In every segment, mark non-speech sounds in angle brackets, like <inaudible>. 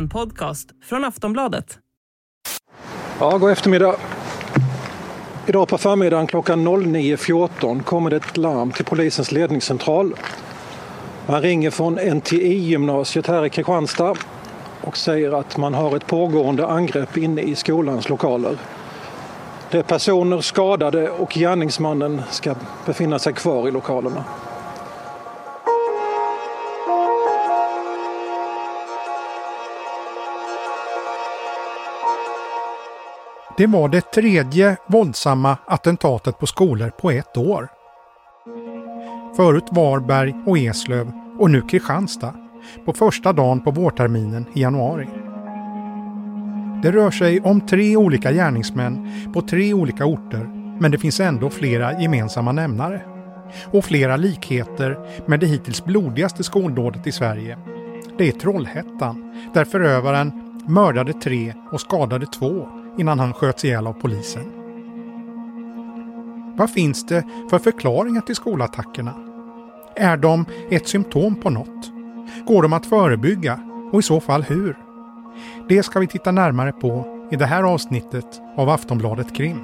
En podcast från Aftonbladet. Ja, god eftermiddag. Idag på förmiddagen klockan 09.14 kommer det ett larm till polisens ledningscentral. Man ringer från NTI-gymnasiet här i Kristianstad och säger att man har ett pågående angrepp inne i skolans lokaler. Det är personer skadade och gärningsmannen ska befinna sig kvar i lokalerna. Det var det tredje våldsamma attentatet på skolor på ett år. Förut Varberg och Eslöv och nu Kristianstad på första dagen på vårterminen i januari. Det rör sig om tre olika gärningsmän på tre olika orter men det finns ändå flera gemensamma nämnare. Och flera likheter med det hittills blodigaste skoldådet i Sverige. Det är Trollhättan där förövaren mördade tre och skadade två innan han sköts ihjäl av polisen. Vad finns det för förklaringar till skolattackerna? Är de ett symptom på något? Går de att förebygga och i så fall hur? Det ska vi titta närmare på i det här avsnittet av Aftonbladet Krim.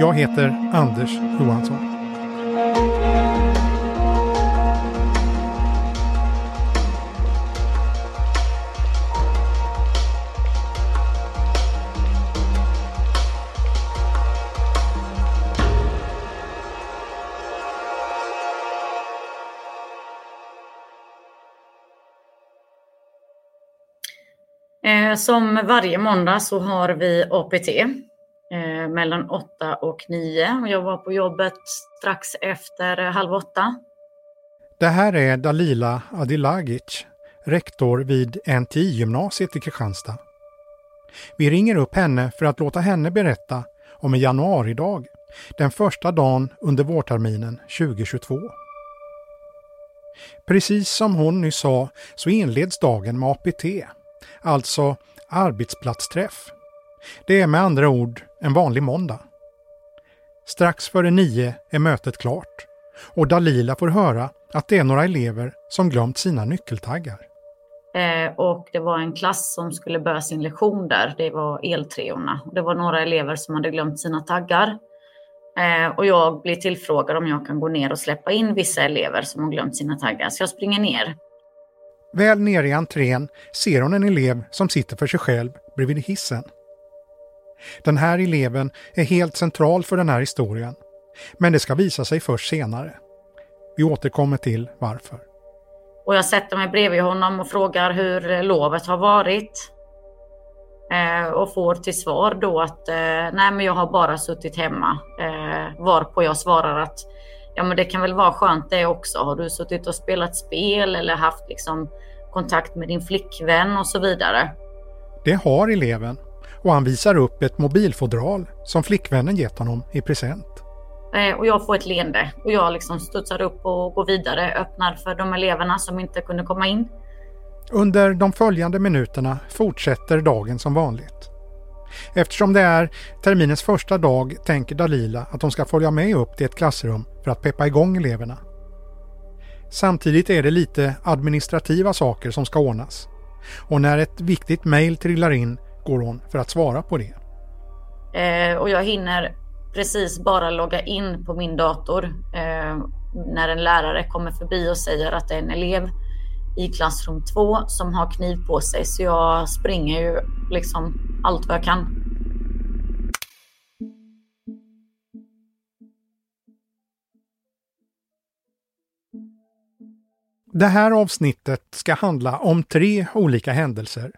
Jag heter Anders Johansson. Eh, som varje måndag så har vi APT eh, mellan 8 och 9 och jag var på jobbet strax efter halv åtta. Det här är Dalila Adilagic, rektor vid NTI-gymnasiet i Kristianstad. Vi ringer upp henne för att låta henne berätta om en januaridag, den första dagen under vårterminen 2022. Precis som hon nyss sa så inleds dagen med APT, alltså arbetsplatsträff. Det är med andra ord en vanlig måndag. Strax före nio är mötet klart och Dalila får höra att det är några elever som glömt sina nyckeltaggar. Eh, och det var en klass som skulle börja sin lektion där. Det var eltreorna. Det var några elever som hade glömt sina taggar. Eh, och jag blir tillfrågad om jag kan gå ner och släppa in vissa elever som har glömt sina taggar. Så jag springer ner. Väl nere i entrén ser hon en elev som sitter för sig själv bredvid hissen. Den här eleven är helt central för den här historien. Men det ska visa sig först senare. Vi återkommer till varför. Och jag sätter mig bredvid honom och frågar hur lovet har varit. Eh, och får till svar då att eh, nej men jag har bara suttit hemma. Eh, varpå jag svarar att ja men det kan väl vara skönt det också. Har du suttit och spelat spel eller haft liksom kontakt med din flickvän och så vidare? Det har eleven och han visar upp ett mobilfodral som flickvännen gett honom i present. Eh, och jag får ett leende och jag liksom studsar upp och går vidare, öppnar för de eleverna som inte kunde komma in. Under de följande minuterna fortsätter dagen som vanligt. Eftersom det är terminens första dag tänker Dalila att hon ska följa med upp till ett klassrum för att peppa igång eleverna. Samtidigt är det lite administrativa saker som ska ordnas. Och när ett viktigt mejl trillar in går hon för att svara på det. Eh, och jag hinner precis bara logga in på min dator eh, när en lärare kommer förbi och säger att det är en elev i klassrum 2 som har kniv på sig. Så jag springer ju liksom allt vad jag kan. Det här avsnittet ska handla om tre olika händelser.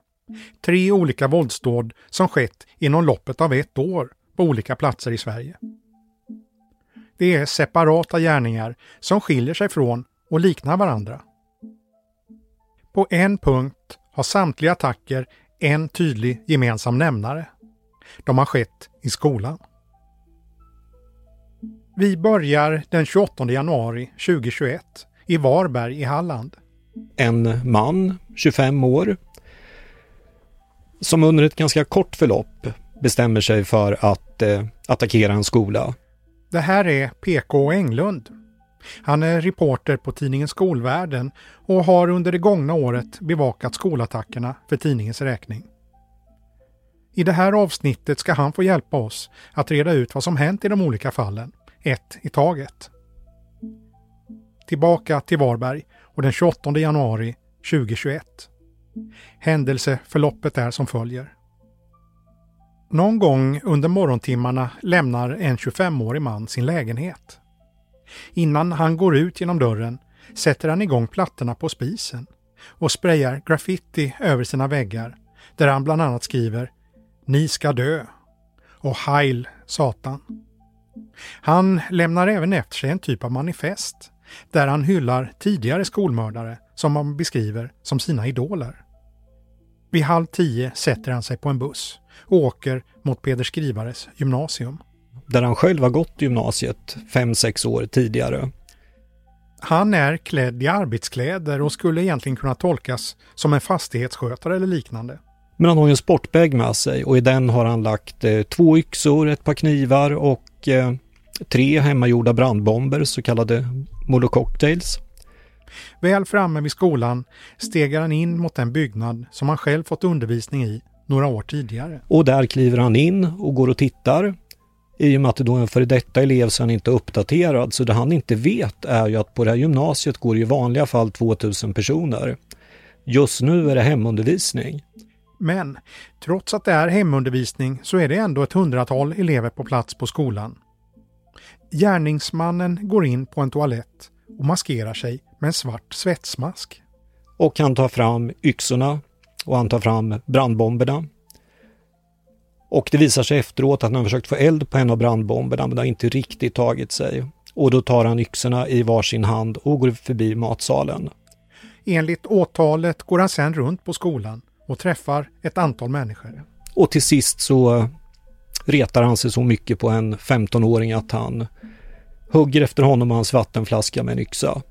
Tre olika våldsdåd som skett inom loppet av ett år på olika platser i Sverige. Det är separata gärningar som skiljer sig från och liknar varandra. På en punkt har samtliga attacker en tydlig gemensam nämnare. De har skett i skolan. Vi börjar den 28 januari 2021 i Varberg i Halland. En man, 25 år, som under ett ganska kort förlopp bestämmer sig för att eh, attackera en skola. Det här är PK Englund. Han är reporter på tidningen Skolvärlden och har under det gångna året bevakat skolattackerna för tidningens räkning. I det här avsnittet ska han få hjälpa oss att reda ut vad som hänt i de olika fallen, ett i taget. Tillbaka till Varberg och den 28 januari 2021. Händelseförloppet är som följer. Någon gång under morgontimmarna lämnar en 25-årig man sin lägenhet. Innan han går ut genom dörren sätter han igång plattorna på spisen och sprayar graffiti över sina väggar där han bland annat skriver ”Ni ska dö” och ”Heil Satan”. Han lämnar även efter sig en typ av manifest där han hyllar tidigare skolmördare som han beskriver som sina idoler. Vid halv tio sätter han sig på en buss och åker mot Peder Skrivares gymnasium. Där han själv har gått gymnasiet fem sex år tidigare. Han är klädd i arbetskläder och skulle egentligen kunna tolkas som en fastighetsskötare eller liknande. Men han har ju en sportbag med sig och i den har han lagt eh, två yxor, ett par knivar och eh, tre hemmagjorda brandbomber, så kallade molococktails. Väl framme vid skolan stegar han in mot den byggnad som han själv fått undervisning i några år tidigare. Och där kliver han in och går och tittar. I och med att det då är en före detta elev så är han inte uppdaterad. Så det han inte vet är ju att på det här gymnasiet går i vanliga fall 2000 personer. Just nu är det hemundervisning. Men trots att det är hemundervisning så är det ändå ett hundratal elever på plats på skolan. Gärningsmannen går in på en toalett och maskerar sig med en svart svetsmask. Och han tar fram yxorna och han tar fram brandbomberna. Och det visar sig efteråt att han har försökt få eld på en av brandbomberna men det har inte riktigt tagit sig. Och då tar han yxorna i varsin hand och går förbi matsalen. Enligt åtalet går han sedan runt på skolan och träffar ett antal människor. Och till sist så retar han sig så mycket på en 15-åring att han hugger efter honom och hans vattenflaska med en yxa.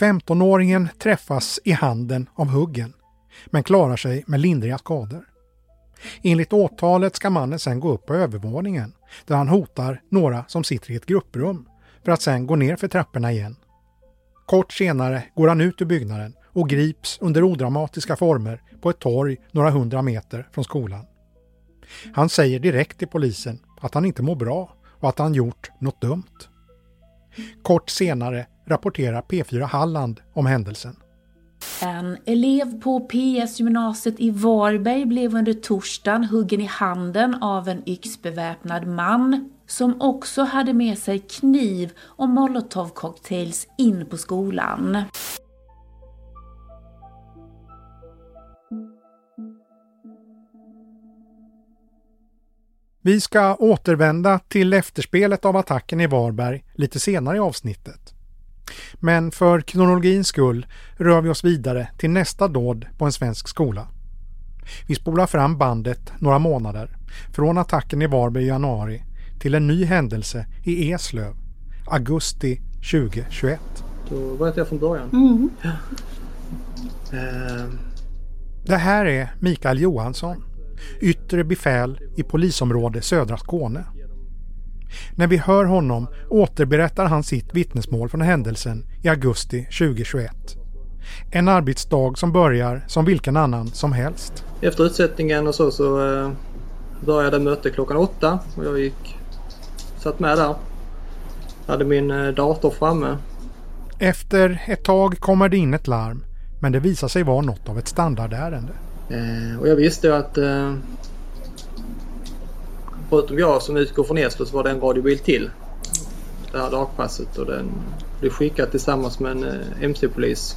15-åringen träffas i handen av huggen, men klarar sig med lindriga skador. Enligt åtalet ska mannen sen gå upp på övervåningen där han hotar några som sitter i ett grupprum för att sen gå ner för trapporna igen. Kort senare går han ut ur byggnaden och grips under odramatiska former på ett torg några hundra meter från skolan. Han säger direkt till polisen att han inte mår bra och att han gjort något dumt. Kort senare rapporterar P4 Halland om händelsen. En elev på PS gymnasiet i Varberg blev under torsdagen huggen i handen av en yxbeväpnad man som också hade med sig kniv och molotovcocktails in på skolan. Vi ska återvända till efterspelet av attacken i Varberg lite senare i avsnittet. Men för kronologins skull rör vi oss vidare till nästa dåd på en svensk skola. Vi spolar fram bandet några månader, från attacken i Varberg i januari till en ny händelse i Eslöv, augusti 2021. Då berättar jag från början. Mm. Eh, Det här är Mikael Johansson, yttre befäl i polisområde södra Skåne. När vi hör honom återberättar han sitt vittnesmål från händelsen i augusti 2021. En arbetsdag som börjar som vilken annan som helst. efter utsättningen och så så eh, började mötet klockan åtta och jag gick, satt med där. Hade min eh, dator framme. Efter ett tag kommer det in ett larm, men det visar sig vara något av ett standardärende. Eh, och jag visste ju att eh, förutom jag som utgår från Eslöv så var det en radiobil till. Det här dagpasset och den blev skickad tillsammans med en eh, MC-polis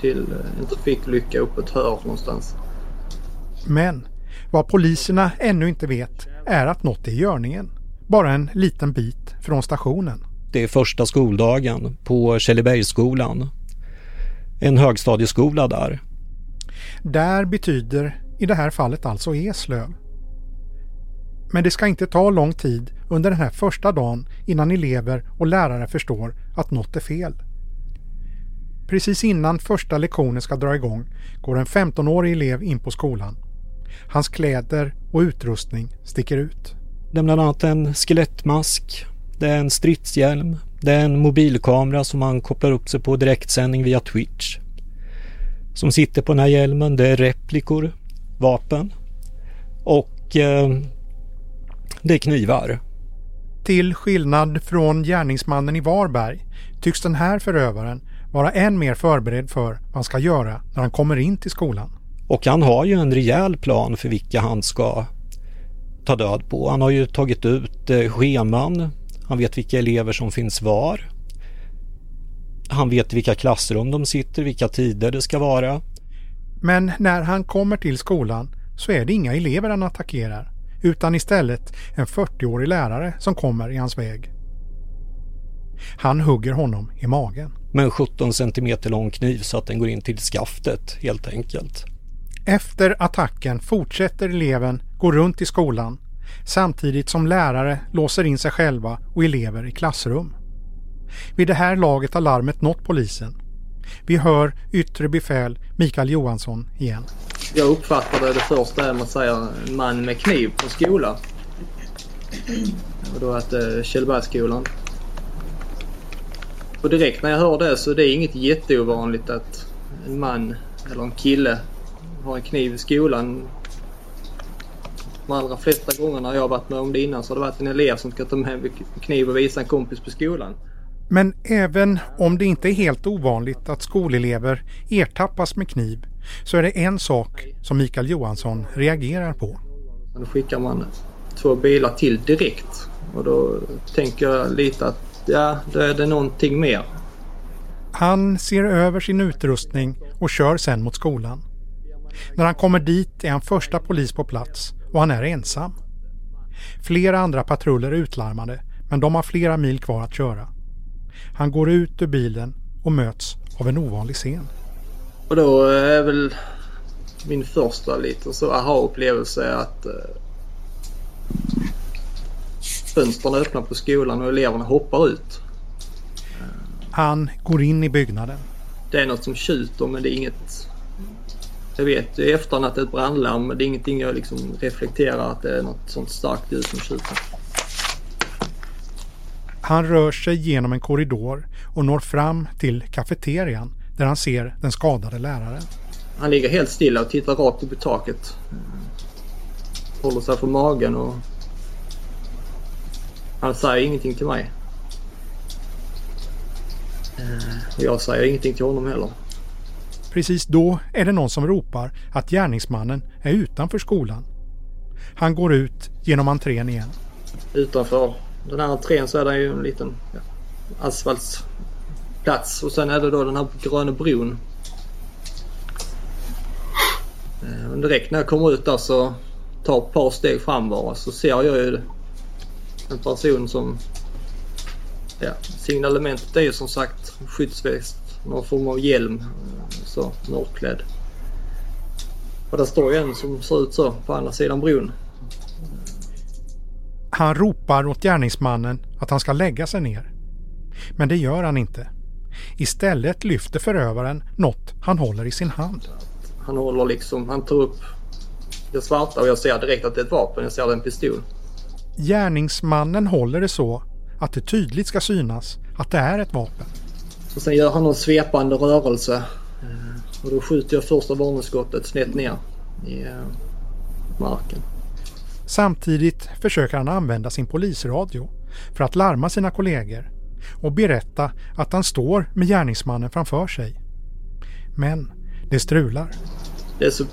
till eh, en trafikolycka uppe ett hörn någonstans. Men vad poliserna ännu inte vet är att något är i görningen. Bara en liten bit från stationen. Det är första skoldagen på Källebergsskolan. En högstadieskola där. Där betyder i det här fallet alltså Eslöv. Men det ska inte ta lång tid under den här första dagen innan elever och lärare förstår att något är fel. Precis innan första lektionen ska dra igång går en 15-årig elev in på skolan. Hans kläder och utrustning sticker ut. Det är bland annat en skelettmask, det är en stridshjälm, Det är en mobilkamera som man kopplar upp sig på direktsändning via Twitch. Som sitter på den här hjälmen, det är replikor, vapen och eh, det är knivar. Till skillnad från gärningsmannen i Varberg tycks den här förövaren vara än mer förberedd för vad han ska göra när han kommer in till skolan. Och han har ju en rejäl plan för vilka han ska ta död på. Han har ju tagit ut eh, scheman. Han vet vilka elever som finns var. Han vet vilka klassrum de sitter, vilka tider det ska vara. Men när han kommer till skolan så är det inga elever han attackerar utan istället en 40-årig lärare som kommer i hans väg. Han hugger honom i magen. Med en 17 cm lång kniv så att den går in till skaftet helt enkelt. Efter attacken fortsätter eleven gå runt i skolan samtidigt som lärare låser in sig själva och elever i klassrum. Vid det här laget har larmet nått polisen. Vi hör yttre befäl Mikael Johansson igen. Jag uppfattade det första är man säger en man med kniv på skolan. Och då att eh, det Källbergsskolan. Och direkt när jag hör det så det är inget jätteovanligt att en man eller en kille har en kniv i skolan. De allra flesta gångerna jag har varit med om det innan så har det varit en elev som ska ta med en kniv och visa en kompis på skolan. Men även om det inte är helt ovanligt att skolelever ertappas med kniv så är det en sak som Mikael Johansson reagerar på. Då skickar man två bilar till direkt och då tänker jag lite att ja, då är det någonting mer. Han ser över sin utrustning och kör sen mot skolan. När han kommer dit är han första polis på plats och han är ensam. Flera andra patruller är utlarmade men de har flera mil kvar att köra. Han går ut ur bilen och möts av en ovanlig scen. Och då är väl min första lite så aha-upplevelse att eh, fönstren öppnar på skolan och eleverna hoppar ut. Han går in i byggnaden. Det är något som tjuter men det är inget... Jag vet i efterhand att det är ett brandlarm men det är ingenting jag liksom reflekterar att det är något sånt starkt ljud som tjuter. Han rör sig genom en korridor och når fram till kafeterian där han ser den skadade läraren. Han ligger helt stilla och tittar rakt upp i taket. Håller sig för magen och han säger ingenting till mig. Och jag säger ingenting till honom heller. Precis då är det någon som ropar att gärningsmannen är utanför skolan. Han går ut genom entrén igen. Utanför den här entrén så är det ju en liten ja, asfaltsplats och sen är det då den här gröna bron. Eh, men direkt när jag kommer ut där så tar ett par steg fram bara så ser jag ju en person som... Ja, signalementet är ju som sagt skyddsväst, någon form av hjälm, eh, så mörkklädd. Och där står ju en som ser ut så på andra sidan bron. Han ropar åt gärningsmannen att han ska lägga sig ner. Men det gör han inte. Istället lyfter förövaren något han håller i sin hand. Han håller liksom, han tar upp det svarta och jag ser direkt att det är ett vapen. Jag ser det en pistol. Gärningsmannen håller det så att det tydligt ska synas att det är ett vapen. Och sen gör han någon svepande rörelse och då skjuter jag första varningsskottet snett ner i marken. Samtidigt försöker han använda sin polisradio för att larma sina kollegor och berätta att han står med gärningsmannen framför sig. Men det strular. Det är så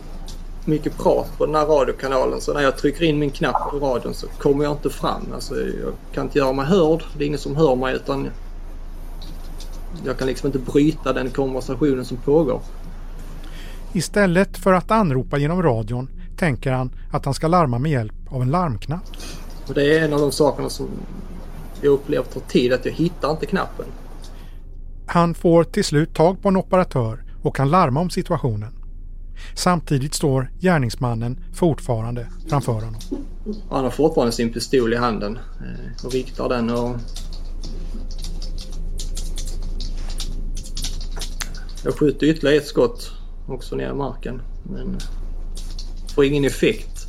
mycket prat på den här radiokanalen så när jag trycker in min knapp på radion så kommer jag inte fram. Alltså, jag kan inte göra mig hörd. Det är ingen som hör mig utan jag kan liksom inte bryta den konversationen som pågår. Istället för att anropa genom radion tänker han att han ska larma med hjälp av en larmknapp. Och det är en av de sakerna som jag upplevt tar tid, att jag hittar inte knappen. Han får till slut tag på en operatör och kan larma om situationen. Samtidigt står gärningsmannen fortfarande framför honom. Han har fortfarande sin pistol i handen och riktar den och... Jag skjuter ytterligare ett skott också ner i marken men får ingen effekt.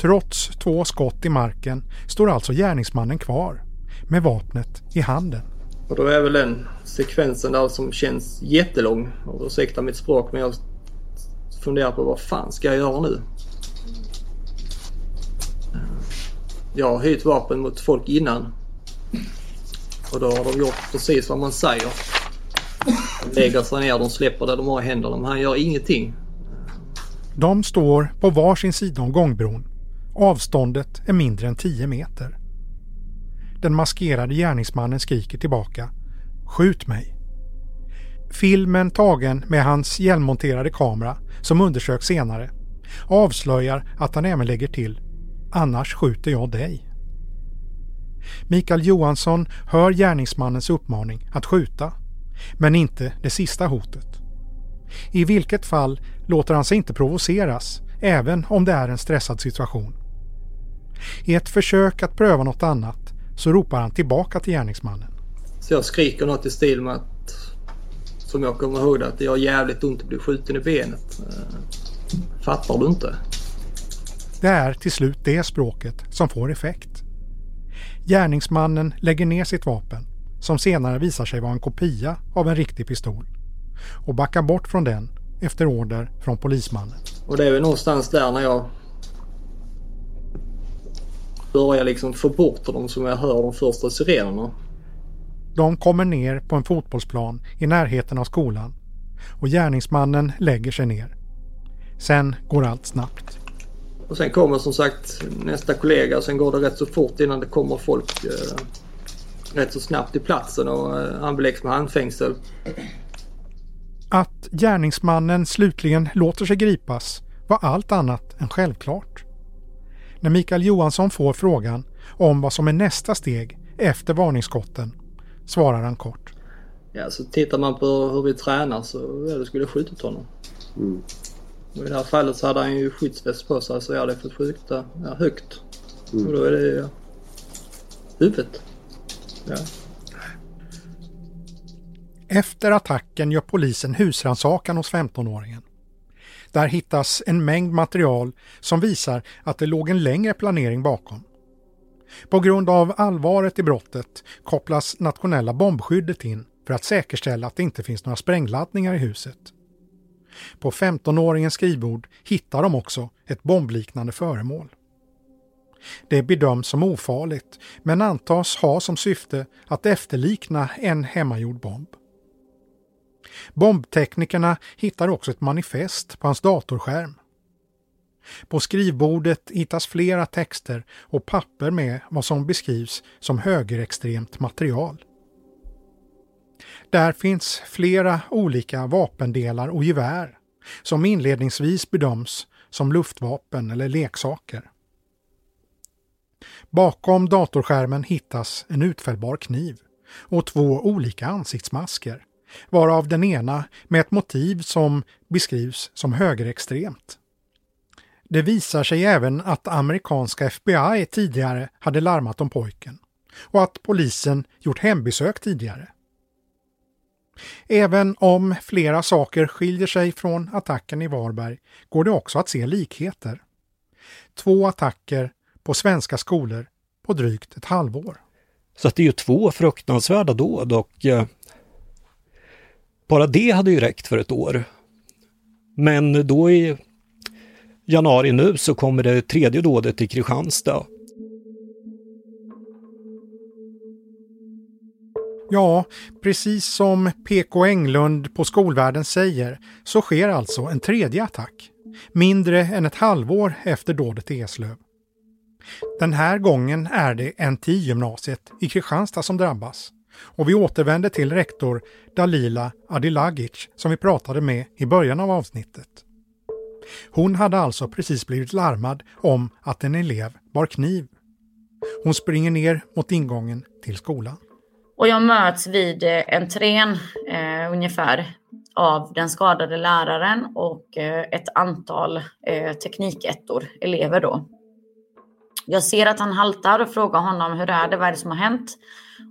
Trots två skott i marken står alltså gärningsmannen kvar med vapnet i handen. Och då är väl den sekvensen där som känns jättelång. Och ursäkta mitt språk men jag funderar på vad fan ska jag göra nu? Jag har hyrt vapen mot folk innan. Och då har de gjort precis vad man säger. De lägger sig ner, de släpper det de har i händerna men han gör ingenting. De står på varsin sida om gångbron. Avståndet är mindre än 10 meter. Den maskerade gärningsmannen skriker tillbaka. Skjut mig! Filmen tagen med hans hjälmmonterade kamera, som undersöks senare, avslöjar att han även lägger till Annars skjuter jag dig. Mikael Johansson hör gärningsmannens uppmaning att skjuta, men inte det sista hotet. I vilket fall låter han sig inte provoceras, även om det är en stressad situation. I ett försök att pröva något annat så ropar han tillbaka till gärningsmannen. Så jag skriker något i stil med att, som jag kommer ihåg det, att det gör jävligt ont att bli skjuten i benet. Eh, fattar du inte? Det är till slut det språket som får effekt. Gärningsmannen lägger ner sitt vapen, som senare visar sig vara en kopia av en riktig pistol, och backar bort från den efter order från polismannen. Och det är väl någonstans där när jag börjar liksom få bort dem som jag hör de första sirenerna. De kommer ner på en fotbollsplan i närheten av skolan och gärningsmannen lägger sig ner. Sen går allt snabbt. Och sen kommer som sagt nästa kollega och sen går det rätt så fort innan det kommer folk eh, rätt så snabbt till platsen och eh, han beläggs med handfängsel. Att gärningsmannen slutligen låter sig gripas var allt annat än självklart. När Mikael Johansson får frågan om vad som är nästa steg efter varningsskotten svarar han kort. Ja, så tittar man på hur vi tränar så ja, det skulle jag skjutit honom. Mm. Och I det här fallet så hade han ju skyddsväst på sig så jag hade fått skjuta ja, högt. Mm. Och då är det ju huvudet. Ja. Efter attacken gör polisen husrannsakan hos 15-åringen. Där hittas en mängd material som visar att det låg en längre planering bakom. På grund av allvaret i brottet kopplas nationella bombskyddet in för att säkerställa att det inte finns några sprängladdningar i huset. På 15-åringens skrivbord hittar de också ett bombliknande föremål. Det bedöms som ofarligt men antas ha som syfte att efterlikna en hemmagjord bomb. Bombteknikerna hittar också ett manifest på hans datorskärm. På skrivbordet hittas flera texter och papper med vad som beskrivs som högerextremt material. Där finns flera olika vapendelar och gevär som inledningsvis bedöms som luftvapen eller leksaker. Bakom datorskärmen hittas en utfällbar kniv och två olika ansiktsmasker, varav den ena med ett motiv som beskrivs som högerextremt. Det visar sig även att amerikanska FBI tidigare hade larmat om pojken och att polisen gjort hembesök tidigare. Även om flera saker skiljer sig från attacken i Varberg går det också att se likheter. Två attacker på svenska skolor på drygt ett halvår. Så att det är ju två fruktansvärda dåd och eh, bara det hade ju räckt för ett år. Men då i januari nu så kommer det tredje dådet i Kristianstad Ja, precis som PK Englund på Skolvärlden säger så sker alltså en tredje attack, mindre än ett halvår efter dådet i Eslöv. Den här gången är det NTI-gymnasiet i Kristianstad som drabbas och vi återvänder till rektor Dalila Adilagic som vi pratade med i början av avsnittet. Hon hade alltså precis blivit larmad om att en elev bar kniv. Hon springer ner mot ingången till skolan. Och jag möts vid eh, entrén eh, ungefär av den skadade läraren och eh, ett antal eh, teknikettor, elever då. Jag ser att han haltar och frågar honom hur är det, vad är det som har hänt?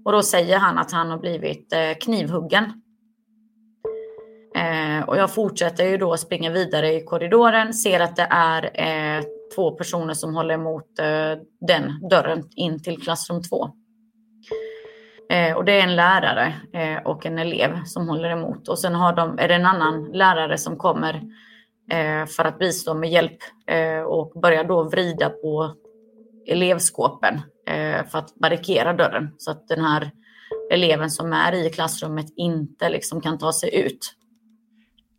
Och då säger han att han har blivit eh, knivhuggen. Eh, och jag fortsätter ju då springa vidare i korridoren, ser att det är eh, två personer som håller emot den dörren in till klassrum 2. Och det är en lärare och en elev som håller emot. Och sen har de, är det en annan lärare som kommer för att bistå med hjälp och börjar då vrida på elevskåpen för att barrikera dörren så att den här eleven som är i klassrummet inte liksom kan ta sig ut.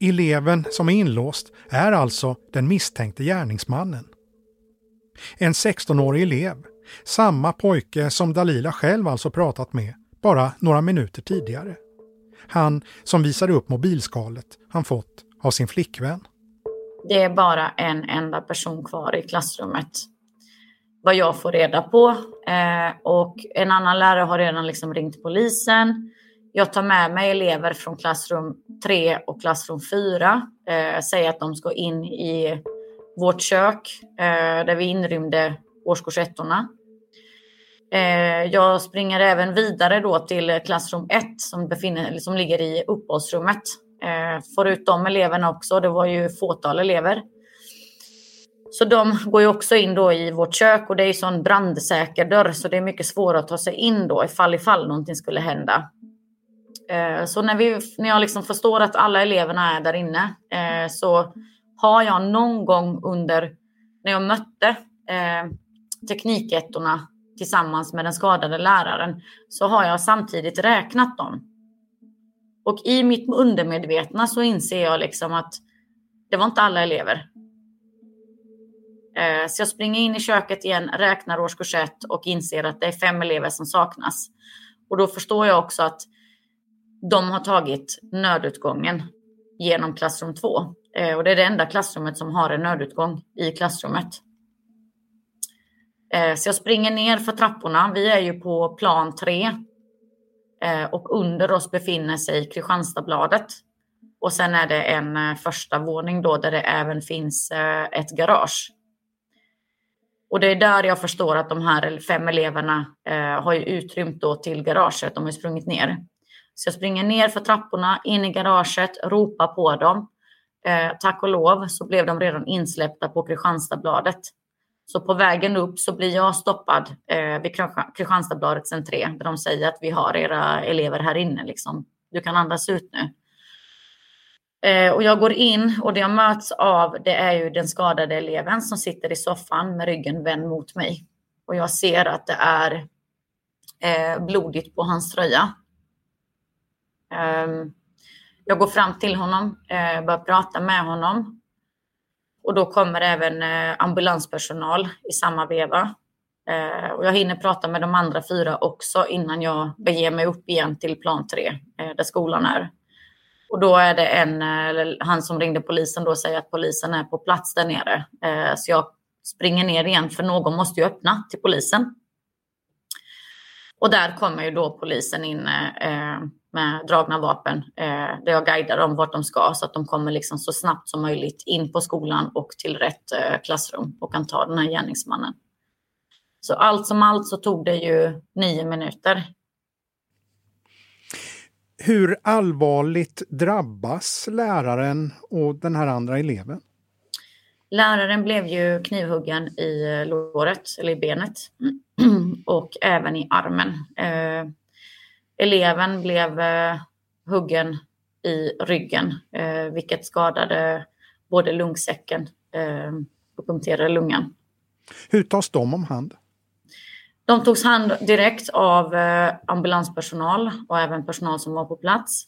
Eleven som är inlåst är alltså den misstänkte gärningsmannen. En 16-årig elev, samma pojke som Dalila själv alltså pratat med bara några minuter tidigare. Han som visade upp mobilskalet han fått av sin flickvän. Det är bara en enda person kvar i klassrummet. Vad jag får reda på. Eh, och en annan lärare har redan liksom ringt polisen. Jag tar med mig elever från klassrum 3 och klassrum 4. Eh, säger att de ska in i vårt kök eh, där vi inrymde årskurs 1 Eh, jag springer även vidare då till klassrum 1 som, befinner, som ligger i uppehållsrummet. Eh, får ut de eleverna också. Det var ju fåtal elever. Så de går ju också in då i vårt kök och det är ju sån brandsäker dörr så det är mycket svårare att ta sig in då ifall ifall någonting skulle hända. Eh, så när, vi, när jag liksom förstår att alla eleverna är där inne eh, så har jag någon gång under när jag mötte eh, teknikettorna tillsammans med den skadade läraren så har jag samtidigt räknat dem. Och i mitt undermedvetna så inser jag liksom att det var inte alla elever. Eh, så jag springer in i köket igen, räknar årskurs 1 och inser att det är fem elever som saknas. Och då förstår jag också att de har tagit nödutgången genom klassrum 2. Eh, och det är det enda klassrummet som har en nödutgång i klassrummet. Eh, så jag springer ner för trapporna. Vi är ju på plan 3. Och under oss befinner sig Kristianstadsbladet. Och sen är det en första våning då där det även finns ett garage. Och det är där jag förstår att de här fem eleverna eh, har ju utrymt då till garaget. De har sprungit ner. Så jag springer ner för trapporna, in i garaget, ropar på dem. Eh, tack och lov så blev de redan insläppta på Kristianstadsbladet. Så på vägen upp så blir jag stoppad eh, vid Kristianstadsbladets entré där de säger att vi har era elever här inne. Liksom. Du kan andas ut nu. Eh, och jag går in och det jag möts av det är ju den skadade eleven som sitter i soffan med ryggen vänd mot mig. Och jag ser att det är eh, blodigt på hans tröja. Eh, jag går fram till honom, eh, börjar prata med honom och då kommer även eh, ambulanspersonal i samma veva. Eh, och jag hinner prata med de andra fyra också innan jag beger mig upp igen till plan tre, eh, där skolan är. Och då är det en, han som ringde polisen då säger att polisen är på plats där nere. Eh, så jag springer ner igen för någon måste ju öppna till polisen. Och där kommer ju då polisen in eh, med dragna vapen eh, där jag guidar dem vart de ska så att de kommer liksom så snabbt som möjligt in på skolan och till rätt eh, klassrum och kan ta den här gärningsmannen. Så allt som allt så tog det ju nio minuter. Hur allvarligt drabbas läraren och den här andra eleven? Läraren blev ju knivhuggen i låret, eller i benet, <clears throat> och även i armen. Eh, Eleven blev eh, huggen i ryggen, eh, vilket skadade både lungsäcken eh, och punkterade lungan. Hur tas de om hand? De togs hand direkt av eh, ambulanspersonal och även personal som var på plats.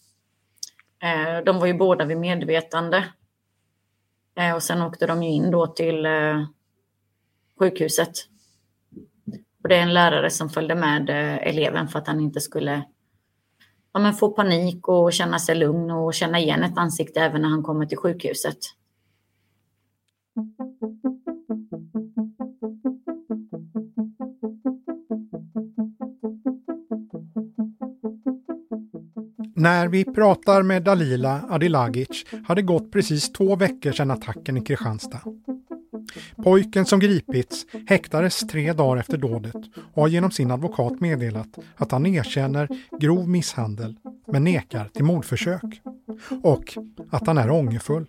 Eh, de var ju båda vid medvetande. Eh, och sen åkte de in då till sjukhuset. Och det är en lärare som följde med eleven för att han inte skulle ja, men få panik och känna sig lugn och känna igen ett ansikte även när han kommer till sjukhuset. När vi pratar med Dalila Adilagic har det gått precis två veckor sedan attacken i Kristianstad. Pojken som gripits häktades tre dagar efter dådet och har genom sin advokat meddelat att han erkänner grov misshandel men nekar till mordförsök. Och att han är ångerfull.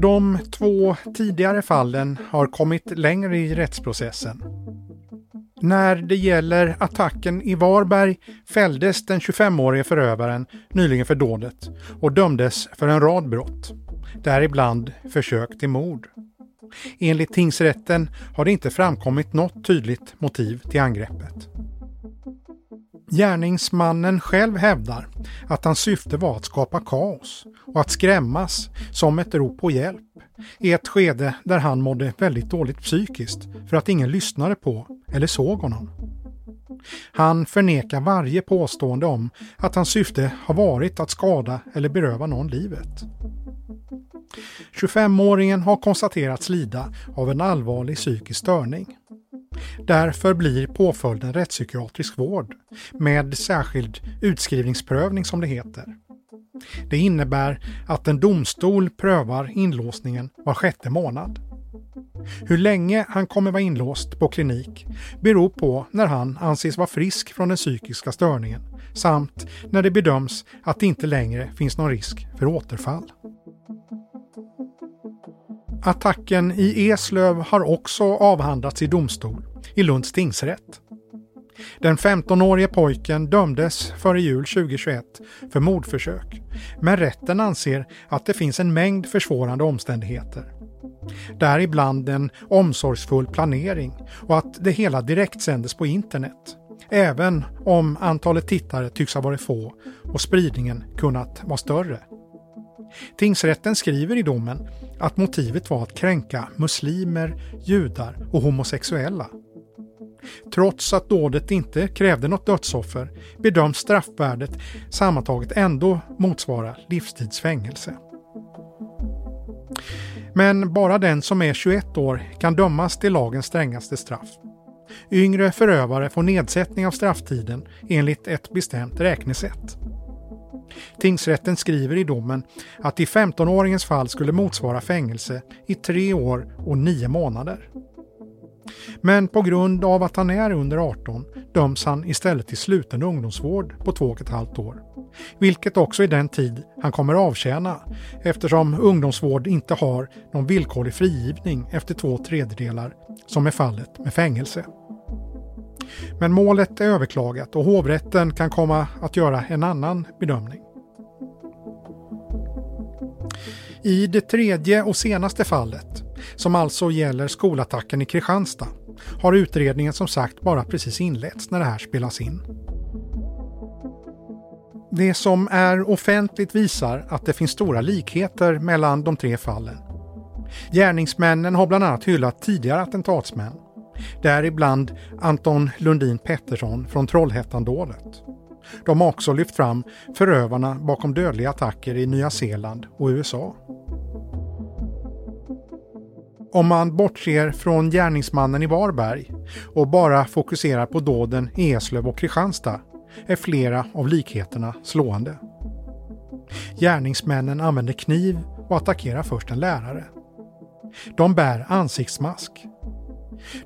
De två tidigare fallen har kommit längre i rättsprocessen. När det gäller attacken i Varberg fälldes den 25-årige förövaren nyligen för dådet och dömdes för en rad brott, däribland försök till mord. Enligt tingsrätten har det inte framkommit något tydligt motiv till angreppet. Gärningsmannen själv hävdar att hans syfte var att skapa kaos och att skrämmas som ett rop på hjälp i ett skede där han mådde väldigt dåligt psykiskt för att ingen lyssnade på eller såg honom. Han förnekar varje påstående om att hans syfte har varit att skada eller beröva någon livet. 25-åringen har konstaterats lida av en allvarlig psykisk störning. Därför blir påföljden rättspsykiatrisk vård med särskild utskrivningsprövning som det heter. Det innebär att en domstol prövar inlåsningen var sjätte månad. Hur länge han kommer vara inlåst på klinik beror på när han anses vara frisk från den psykiska störningen samt när det bedöms att det inte längre finns någon risk för återfall. Attacken i Eslöv har också avhandlats i domstol, i Lunds tingsrätt. Den 15-årige pojken dömdes före jul 2021 för mordförsök, men rätten anser att det finns en mängd försvårande omständigheter. Däribland en omsorgsfull planering och att det hela direktsändes på internet. Även om antalet tittare tycks ha varit få och spridningen kunnat vara större. Tingsrätten skriver i domen att motivet var att kränka muslimer, judar och homosexuella. Trots att dådet inte krävde något dödsoffer bedöms straffvärdet sammantaget ändå motsvara livstidsfängelse. Men bara den som är 21 år kan dömas till lagens strängaste straff. Yngre förövare får nedsättning av strafftiden enligt ett bestämt räknesätt. Tingsrätten skriver i domen att i 15-åringens fall skulle motsvara fängelse i tre år och nio månader. Men på grund av att han är under 18 döms han istället till sluten ungdomsvård på två och ett halvt år. Vilket också är den tid han kommer avtjäna eftersom ungdomsvård inte har någon villkorlig frigivning efter två tredjedelar som är fallet med fängelse. Men målet är överklagat och hovrätten kan komma att göra en annan bedömning. I det tredje och senaste fallet, som alltså gäller skolattacken i Kristianstad, har utredningen som sagt bara precis inletts när det här spelas in. Det som är offentligt visar att det finns stora likheter mellan de tre fallen. Gärningsmännen har bland annat hyllat tidigare attentatsmän, däribland Anton Lundin Pettersson från Trollhättandådet. De har också lyft fram förövarna bakom dödliga attacker i Nya Zeeland och USA. Om man bortser från gärningsmannen i Varberg och bara fokuserar på dåden i Eslöv och Kristianstad är flera av likheterna slående. Gärningsmännen använder kniv och attackerar först en lärare. De bär ansiktsmask.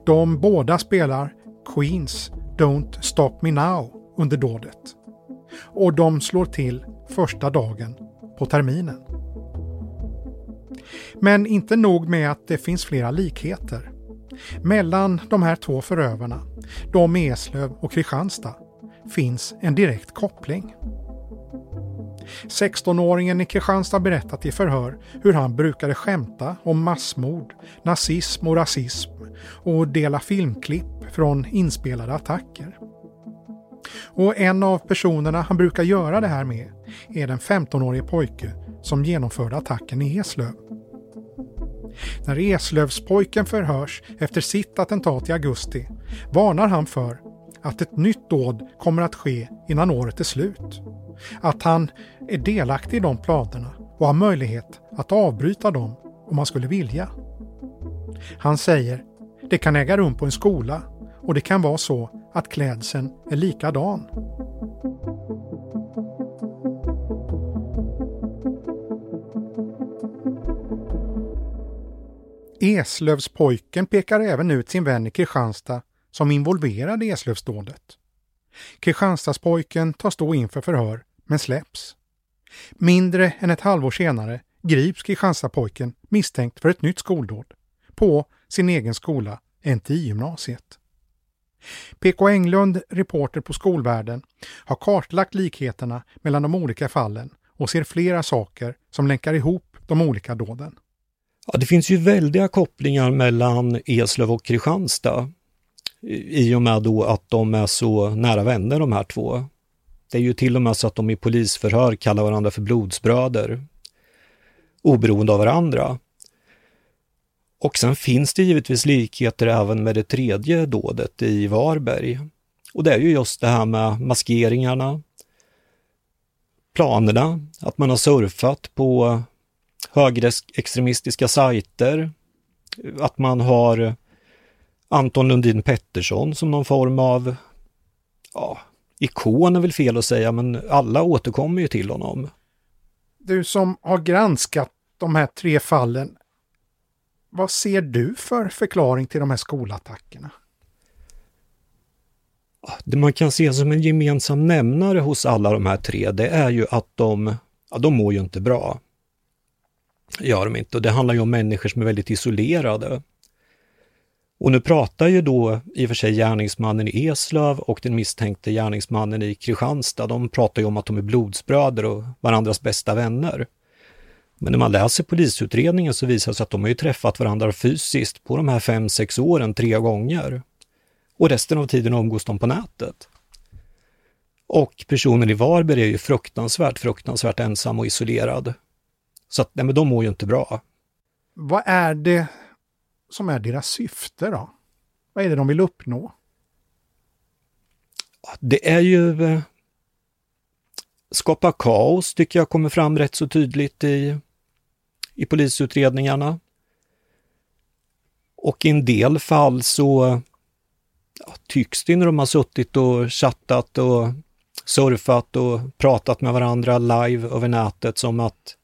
De båda spelar Queens Don't Stop Me Now under dådet. Och de slår till första dagen på terminen. Men inte nog med att det finns flera likheter. Mellan de här två förövarna, de i Eslöv och Kristianstad, finns en direkt koppling. 16-åringen i Kristianstad berättat i förhör hur han brukade skämta om massmord, nazism och rasism och dela filmklipp från inspelade attacker. Och en av personerna han brukar göra det här med är den 15-årige pojke som genomförde attacken i Eslöv. När Eslövspojken förhörs efter sitt attentat i augusti varnar han för att ett nytt dåd kommer att ske innan året är slut. Att han är delaktig i de planerna och har möjlighet att avbryta dem om han skulle vilja. Han säger det kan äga rum på en skola och det kan vara så att klädseln är likadan. Eslövspojken pekar även ut sin vän i Kristianstad som involverad i Eslövsdådet. Kristianstadspojken tas då in för förhör, men släpps. Mindre än ett halvår senare grips Kristianstadspojken misstänkt för ett nytt skoldåd på sin egen skola, NTI-gymnasiet. PK Englund, reporter på Skolvärlden, har kartlagt likheterna mellan de olika fallen och ser flera saker som länkar ihop de olika dåden. Ja, det finns ju väldiga kopplingar mellan Eslöv och Kristianstad i och med då att de är så nära vänner de här två. Det är ju till och med så att de i polisförhör kallar varandra för blodsbröder, oberoende av varandra. Och sen finns det givetvis likheter även med det tredje dådet i Varberg. Och det är ju just det här med maskeringarna, planerna, att man har surfat på högerextremistiska sajter, att man har Anton Lundin Pettersson som någon form av, ja, ikon är väl fel att säga, men alla återkommer ju till honom. Du som har granskat de här tre fallen, vad ser du för förklaring till de här skolattackerna? Det man kan se som en gemensam nämnare hos alla de här tre, det är ju att de, ja, de mår ju inte bra. Gör de inte. Och det handlar ju om människor som är väldigt isolerade. Och nu pratar ju då i och för sig gärningsmannen i Eslöv och den misstänkte gärningsmannen i Kristianstad, de pratar ju om att de är blodsbröder och varandras bästa vänner. Men när man läser polisutredningen så visar det sig att de har ju träffat varandra fysiskt på de här fem, sex åren tre gånger. Och resten av tiden umgås de på nätet. Och personen i Varberg är ju fruktansvärt, fruktansvärt ensam och isolerad. Så att, nej men de mår ju inte bra. Vad är det som är deras syfte då? Vad är det de vill uppnå? Det är ju eh, skapa kaos tycker jag kommer fram rätt så tydligt i, i polisutredningarna. Och i en del fall så ja, tycks det när de har suttit och chattat och surfat och pratat med varandra live över nätet som att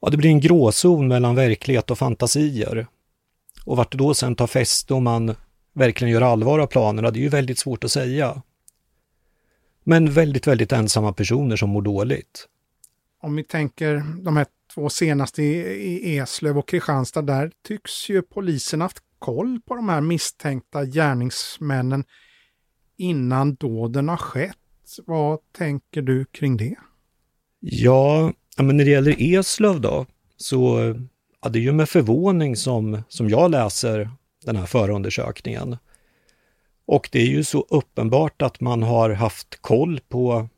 ja, det blir en gråzon mellan verklighet och fantasier. Och vart det då sen tar fäste och man verkligen gör allvar av planerna, det är ju väldigt svårt att säga. Men väldigt, väldigt ensamma personer som mår dåligt. Om vi tänker de här två senaste i Eslöv och Kristianstad, där tycks ju polisen haft koll på de här misstänkta gärningsmännen innan dåden har skett. Vad tänker du kring det? Ja, men när det gäller Eslöv då, så ja, det är ju med förvåning som, som jag läser den här förundersökningen. Och det är ju så uppenbart att man har haft koll på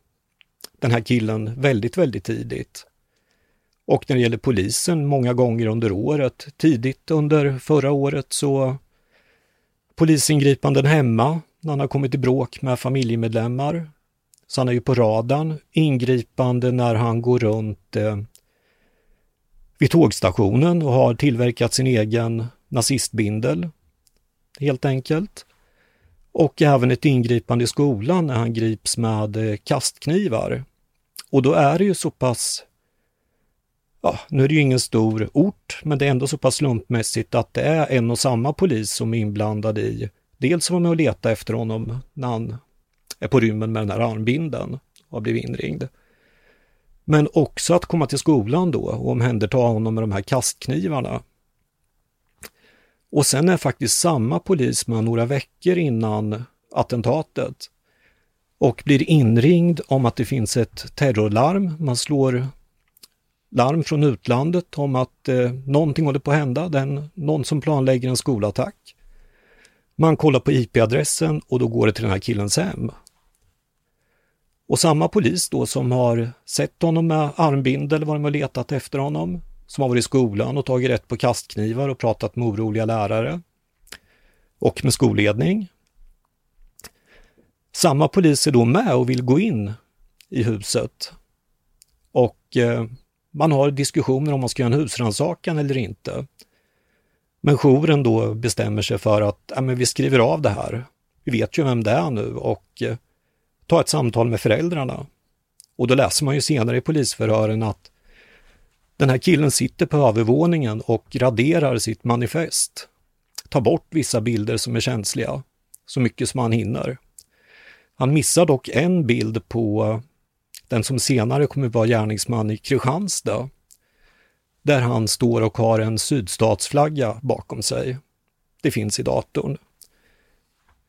den här killen väldigt, väldigt tidigt. Och när det gäller polisen, många gånger under året, tidigt under förra året så polisingripanden hemma, när han har kommit i bråk med familjemedlemmar. Så han är ju på radarn. Ingripande när han går runt eh, vid tågstationen och har tillverkat sin egen nazistbindel. Helt enkelt. Och även ett ingripande i skolan när han grips med eh, kastknivar. Och då är det ju så pass ja, nu är det ju ingen stor ort, men det är ändå så pass slumpmässigt att det är en och samma polis som är inblandad i, dels var med och leta efter honom när han är på rymmen med den här armbinden och har blivit inringd. Men också att komma till skolan då och omhänderta honom med de här kastknivarna. Och sen är faktiskt samma polis några veckor innan attentatet och blir inringd om att det finns ett terrorlarm. Man slår larm från utlandet om att eh, någonting håller på att hända, den, någon som planlägger en skolattack. Man kollar på IP-adressen och då går det till den här killens hem. Och samma polis då som har sett honom med armbindel, varit och letat efter honom, som har varit i skolan och tagit rätt på kastknivar och pratat med oroliga lärare och med skolledning. Samma polis är då med och vill gå in i huset. Och eh, man har diskussioner om man ska göra en husrannsakan eller inte. Men jouren då bestämmer sig för att ja, men vi skriver av det här. Vi vet ju vem det är nu och eh, ta ett samtal med föräldrarna. Och då läser man ju senare i polisförhören att den här killen sitter på övervåningen och raderar sitt manifest. Tar bort vissa bilder som är känsliga, så mycket som han hinner. Han missar dock en bild på den som senare kommer vara gärningsman i Kristianstad, där han står och har en sydstatsflagga bakom sig. Det finns i datorn.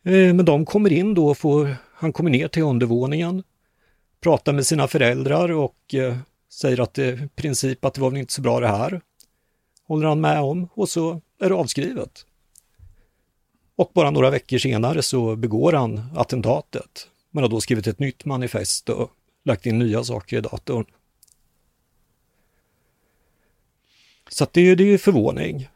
Eh, men de kommer in då och får, han kommer ner till undervåningen, pratar med sina föräldrar och eh, säger att det i princip att det var väl inte så bra det här. Håller han med om och så är det avskrivet. Och bara några veckor senare så begår han attentatet. Man har då skrivit ett nytt manifest och lagt in nya saker i datorn. Så det, är ju förvåning.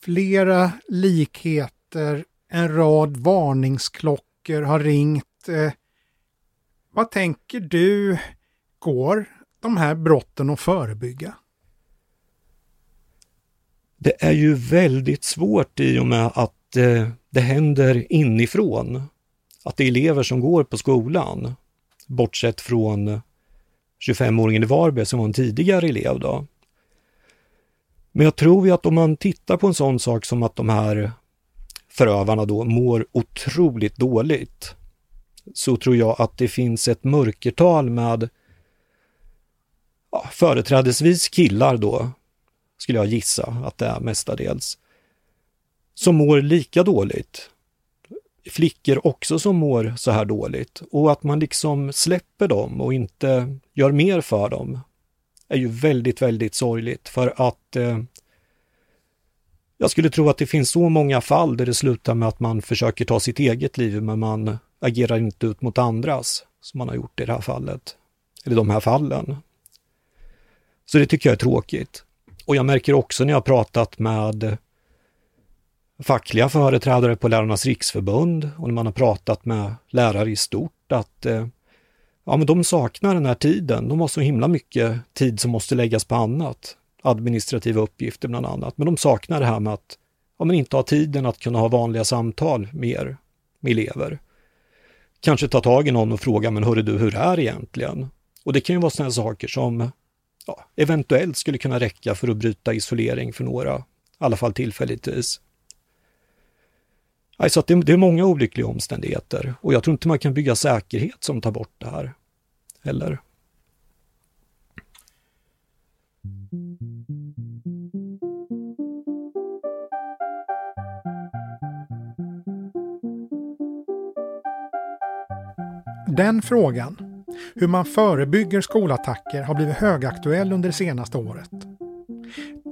Flera likheter, en rad varningsklockor har ringt. Eh, vad tänker du, går de här brotten att förebygga? Det är ju väldigt svårt i och med att eh, det händer inifrån. Att det är elever som går på skolan, bortsett från 25-åringen i Varberg som var en tidigare elev då. Men jag tror ju att om man tittar på en sån sak som att de här förövarna då mår otroligt dåligt, så tror jag att det finns ett mörkertal med ja, företrädesvis killar då, skulle jag gissa att det är mestadels, som mår lika dåligt. Flickor också som mår så här dåligt och att man liksom släpper dem och inte gör mer för dem är ju väldigt, väldigt sorgligt för att eh, jag skulle tro att det finns så många fall där det slutar med att man försöker ta sitt eget liv men man agerar inte ut mot andras som man har gjort i det här fallet. Eller de här fallen. Så det tycker jag är tråkigt. Och jag märker också när jag pratat med fackliga företrädare på Lärarnas riksförbund och när man har pratat med lärare i stort att eh, ja, men de saknar den här tiden. De har så himla mycket tid som måste läggas på annat. Administrativa uppgifter bland annat. Men de saknar det här med att ja, men inte ha tiden att kunna ha vanliga samtal mer med elever. Kanske ta tag i någon och fråga, men hörru du, hur är det egentligen? Och det kan ju vara sådana saker som ja, eventuellt skulle kunna räcka för att bryta isolering för några, i alla fall tillfälligtvis. Alltså det, det är många olyckliga omständigheter och jag tror inte man kan bygga säkerhet som tar bort det här. Eller? Den frågan, hur man förebygger skolattacker, har blivit högaktuell under det senaste året.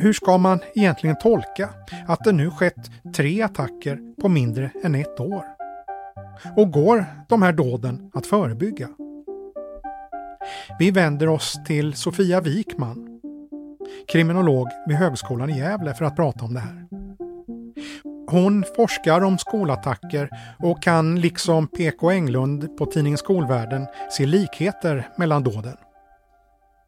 Hur ska man egentligen tolka att det nu skett tre attacker på mindre än ett år? Och går de här dåden att förebygga? Vi vänder oss till Sofia Wikman, kriminolog vid Högskolan i Gävle för att prata om det här. Hon forskar om skolattacker och kan liksom PK Englund på tidningen Skolvärlden se likheter mellan dåden.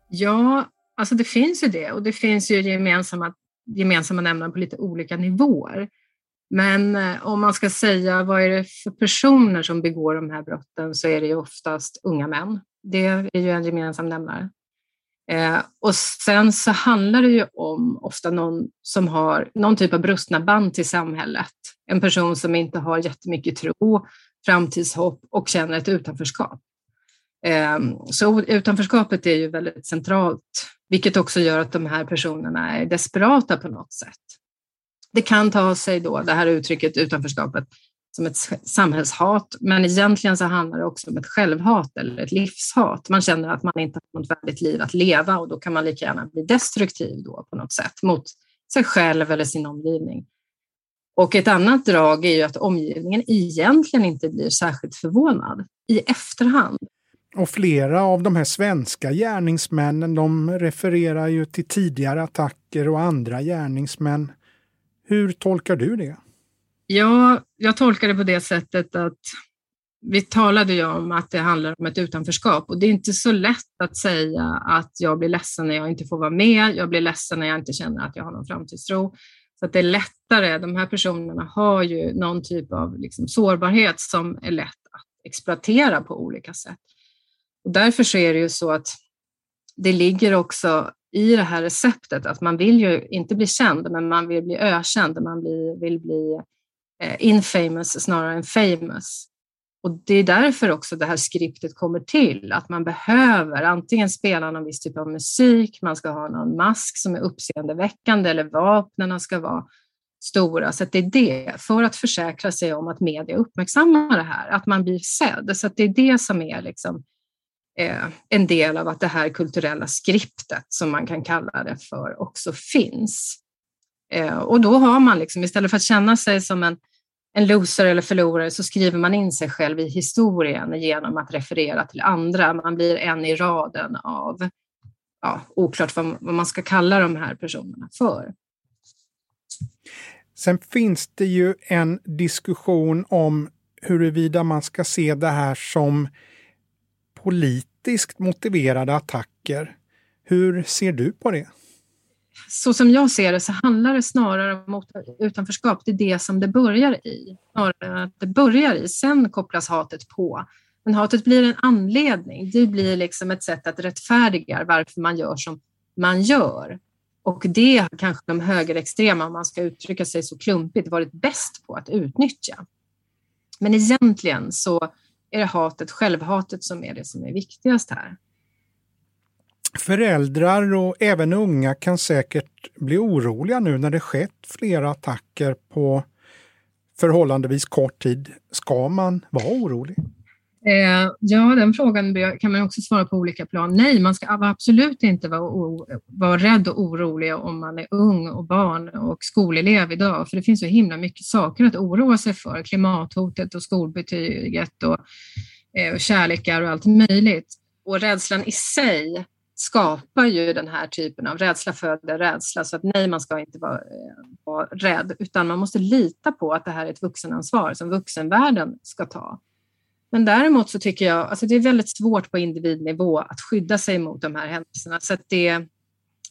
Ja, alltså det finns ju det och det finns ju gemensamma, gemensamma nämnare på lite olika nivåer. Men eh, om man ska säga vad är det för personer som begår de här brotten så är det ju oftast unga män. Det är ju en gemensam nämnare. Eh, och sen så handlar det ju om ofta någon som har någon typ av brustna band till samhället. En person som inte har jättemycket tro, framtidshopp och känner ett utanförskap. Eh, så utanförskapet är ju väldigt centralt, vilket också gör att de här personerna är desperata på något sätt. Det kan ta sig då, det här uttrycket utanförskapet, som ett samhällshat, men egentligen så handlar det också om ett självhat eller ett livshat. Man känner att man inte har något värdigt liv att leva och då kan man lika gärna bli destruktiv då på något sätt mot sig själv eller sin omgivning. Och ett annat drag är ju att omgivningen egentligen inte blir särskilt förvånad i efterhand. Och flera av de här svenska gärningsmännen de refererar ju till tidigare attacker och andra gärningsmän. Hur tolkar du det? Ja, jag tolkar det på det sättet att vi talade ju om att det handlar om ett utanförskap och det är inte så lätt att säga att jag blir ledsen när jag inte får vara med. Jag blir ledsen när jag inte känner att jag har någon framtidstro. Så att det är lättare. De här personerna har ju någon typ av liksom sårbarhet som är lätt att exploatera på olika sätt. Och därför så är det ju så att det ligger också i det här receptet att man vill ju inte bli känd, men man vill bli ökänd. Man vill bli Eh, infamous snarare än famous. Och det är därför också det här skriptet kommer till, att man behöver antingen spela någon viss typ av musik, man ska ha någon mask som är uppseendeväckande eller vapnen ska vara stora. Så det är det, för att försäkra sig om att media uppmärksammar det här, att man blir sedd. Så det är det som är liksom, eh, en del av att det här kulturella skriptet, som man kan kalla det för, också finns. Eh, och då har man, liksom, istället för att känna sig som en, en loser eller förlorare, så skriver man in sig själv i historien genom att referera till andra. Man blir en i raden av, ja, oklart vad, vad man ska kalla de här personerna för. Sen finns det ju en diskussion om huruvida man ska se det här som politiskt motiverade attacker. Hur ser du på det? Så som jag ser det så handlar det snarare om utanförskap. Det är det som det börjar i. Snarare att det börjar i. Sen kopplas hatet på. Men hatet blir en anledning. Det blir liksom ett sätt att rättfärdiga varför man gör som man gör. Och det har kanske de högerextrema, om man ska uttrycka sig så klumpigt, varit bäst på att utnyttja. Men egentligen så är det hatet, självhatet, som är det som är viktigast här. Föräldrar och även unga kan säkert bli oroliga nu när det skett flera attacker på förhållandevis kort tid. Ska man vara orolig? Eh, ja, den frågan kan man också svara på olika plan. Nej, man ska absolut inte vara, vara rädd och orolig om man är ung och barn och skolelev idag, för det finns så himla mycket saker att oroa sig för. Klimathotet och skolbetyget och, eh, och kärlekar och allt möjligt. Och rädslan i sig skapar ju den här typen av rädsla föder rädsla. Så att nej, man ska inte vara, eh, vara rädd, utan man måste lita på att det här är ett vuxenansvar som vuxenvärlden ska ta. Men däremot så tycker jag, alltså det är väldigt svårt på individnivå att skydda sig mot de här händelserna. Så att det,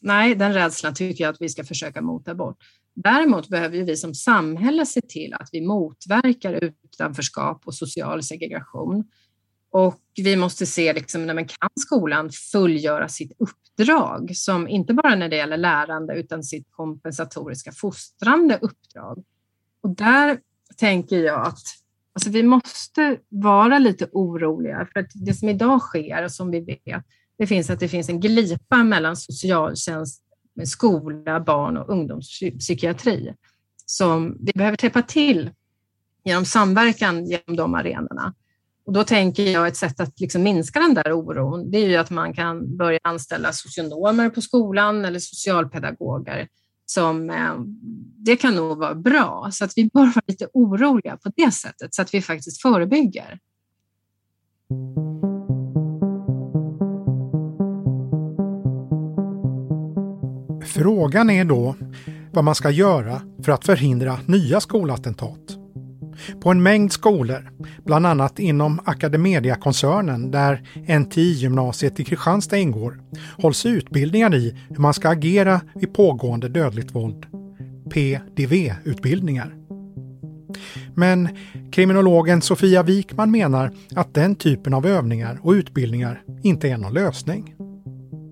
nej, den rädslan tycker jag att vi ska försöka mota bort. Däremot behöver vi som samhälle se till att vi motverkar utanförskap och social segregation. Och vi måste se, liksom, men kan skolan fullgöra sitt uppdrag, som inte bara när det gäller lärande, utan sitt kompensatoriska fostrande uppdrag. Och där tänker jag att Alltså vi måste vara lite oroliga för att det som idag sker och som vi vet, det finns att det finns en glipa mellan socialtjänst, skola, barn och ungdomspsykiatri som vi behöver täppa till genom samverkan genom de arenorna. Och då tänker jag ett sätt att liksom minska den där oron, det är ju att man kan börja anställa socionomer på skolan eller socialpedagoger som eh, det kan nog vara bra. Så att vi bör vara lite oroliga på det sättet så att vi faktiskt förebygger. Frågan är då vad man ska göra för att förhindra nya skolattentat. På en mängd skolor, bland annat inom Academedia-koncernen där NTI-gymnasiet i Kristianstad ingår, hålls utbildningar i hur man ska agera vid pågående dödligt våld. PDV-utbildningar. Men kriminologen Sofia Wikman menar att den typen av övningar och utbildningar inte är någon lösning.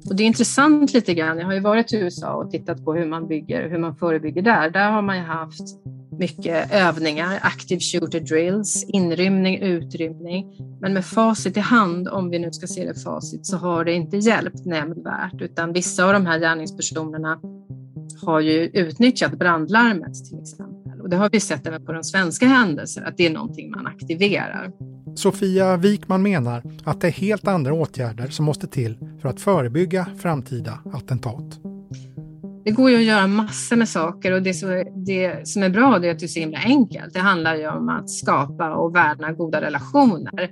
Och det är intressant lite grann. Jag har ju varit i USA och tittat på hur man bygger, hur man förebygger där. Där har man ju haft mycket övningar, active shooter drills, inrymning, utrymning. Men med facit i hand, om vi nu ska se det facit, så har det inte hjälpt nämnvärt, utan vissa av de här gärningspersonerna har ju utnyttjat brandlarmet till exempel. Och det har vi sett även på de svenska händelser, att det är någonting man aktiverar. Sofia Wikman menar att det är helt andra åtgärder som måste till för att förebygga framtida attentat. Det går ju att göra massor med saker och det som, är, det som är bra är att det är så himla enkelt. Det handlar ju om att skapa och värna goda relationer.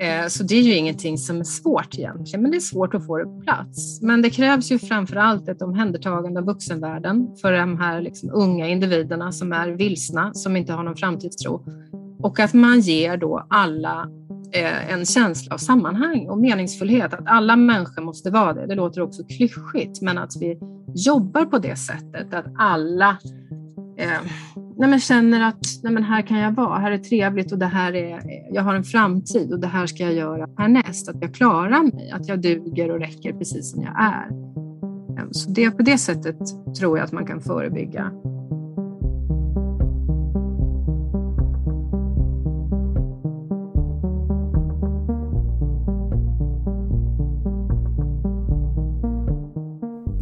Eh, så det är ju ingenting som är svårt egentligen, men det är svårt att få det på plats. Men det krävs ju framför allt ett omhändertagande av vuxenvärlden för de här liksom unga individerna som är vilsna, som inte har någon framtidstro. Och att man ger då alla Eh, en känsla av sammanhang och meningsfullhet, att alla människor måste vara det. Det låter också klyschigt, men att vi jobbar på det sättet, att alla eh, nej men känner att nej men här kan jag vara, här är trevligt och det här är, jag har en framtid och det här ska jag göra härnäst, att jag klarar mig, att jag duger och räcker precis som jag är. Ehm, så det, på det sättet tror jag att man kan förebygga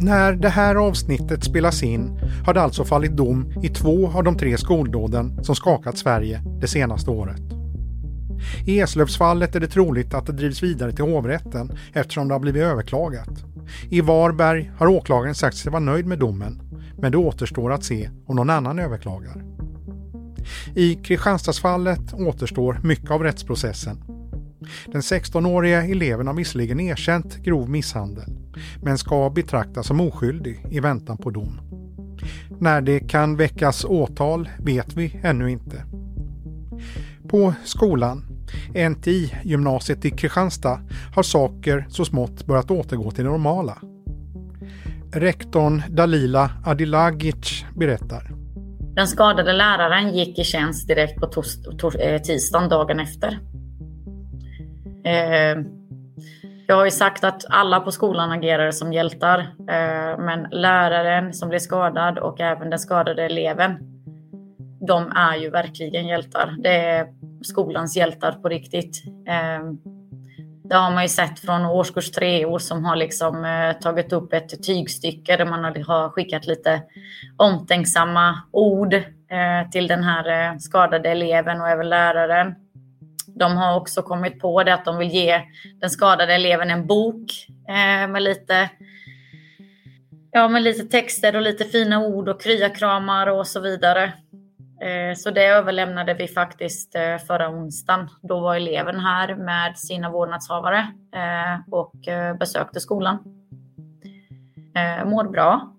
När det här avsnittet spelas in har det alltså fallit dom i två av de tre skoldåden som skakat Sverige det senaste året. I Eslövsfallet är det troligt att det drivs vidare till hovrätten eftersom det har blivit överklagat. I Varberg har åklagaren sagt sig vara nöjd med domen, men det återstår att se om någon annan överklagar. I Kristianstadsfallet återstår mycket av rättsprocessen. Den 16-åriga eleven har visserligen erkänt grov misshandel, men ska betraktas som oskyldig i väntan på dom. När det kan väckas åtal vet vi ännu inte. På skolan, NTI-gymnasiet i Kristianstad, har saker så smått börjat återgå till det normala. Rektorn Dalila Adilagic berättar. Den skadade läraren gick i tjänst direkt på eh, tisdagen dagen efter. Eh, jag har ju sagt att alla på skolan agerar som hjältar, eh, men läraren som blev skadad och även den skadade eleven, de är ju verkligen hjältar. Det är skolans hjältar på riktigt. Eh, det har man ju sett från årskurs tre år som har liksom eh, tagit upp ett tygstycke där man har skickat lite omtänksamma ord eh, till den här eh, skadade eleven och även läraren. De har också kommit på det att de vill ge den skadade eleven en bok eh, med lite Ja, med lite texter och lite fina ord och kryakramar och så vidare. Eh, så det överlämnade vi faktiskt eh, förra onsdagen. Då var eleven här med sina vårdnadshavare eh, och eh, besökte skolan. Eh, Mår bra.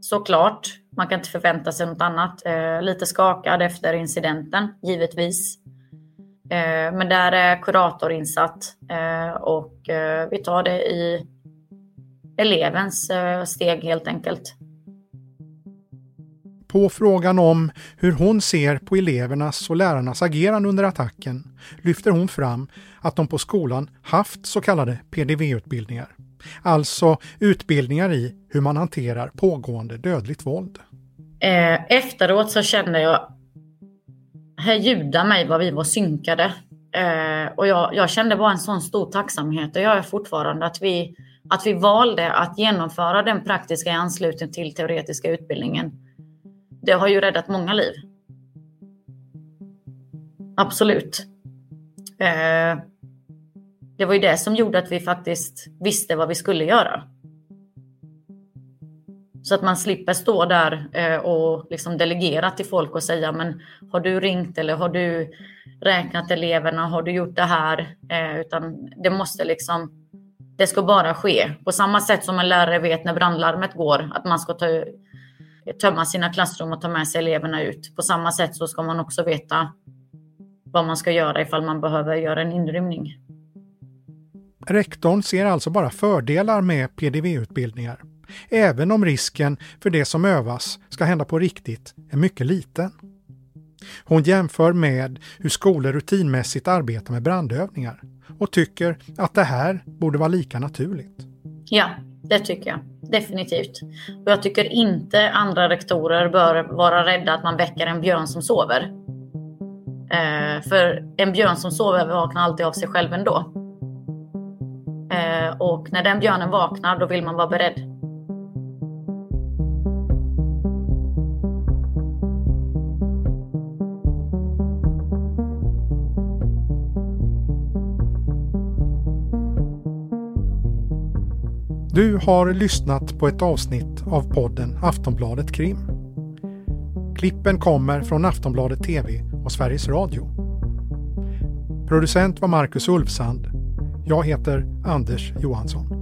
Såklart, man kan inte förvänta sig något annat. Eh, lite skakad efter incidenten, givetvis. Men där är kurator insatt och vi tar det i elevens steg helt enkelt. På frågan om hur hon ser på elevernas och lärarnas agerande under attacken lyfter hon fram att de på skolan haft så kallade PDV-utbildningar. Alltså utbildningar i hur man hanterar pågående dödligt våld. Eh, efteråt så kände jag, här ljudar mig vad vi var synkade. Eh, och jag, jag, kände bara en sån stor tacksamhet och jag är fortfarande att vi, att vi valde att genomföra den praktiska i anslutning till teoretiska utbildningen det har ju räddat många liv. Absolut. Eh, det var ju det som gjorde att vi faktiskt visste vad vi skulle göra. Så att man slipper stå där eh, och liksom delegera till folk och säga men har du ringt eller har du räknat eleverna, har du gjort det här? Eh, utan det måste liksom, det ska bara ske. På samma sätt som en lärare vet när brandlarmet går, att man ska ta tömma sina klassrum och ta med sig eleverna ut. På samma sätt så ska man också veta vad man ska göra ifall man behöver göra en inrymning. Rektorn ser alltså bara fördelar med PDV-utbildningar, även om risken för det som övas ska hända på riktigt är mycket liten. Hon jämför med hur skolor rutinmässigt arbetar med brandövningar och tycker att det här borde vara lika naturligt. Ja, det tycker jag definitivt. Och jag tycker inte andra rektorer bör vara rädda att man väcker en björn som sover. Eh, för en björn som sover vaknar alltid av sig själv ändå. Eh, och när den björnen vaknar då vill man vara beredd. Du har lyssnat på ett avsnitt av podden Aftonbladet Krim. Klippen kommer från Aftonbladet TV och Sveriges Radio. Producent var Marcus Ulfsand. Jag heter Anders Johansson.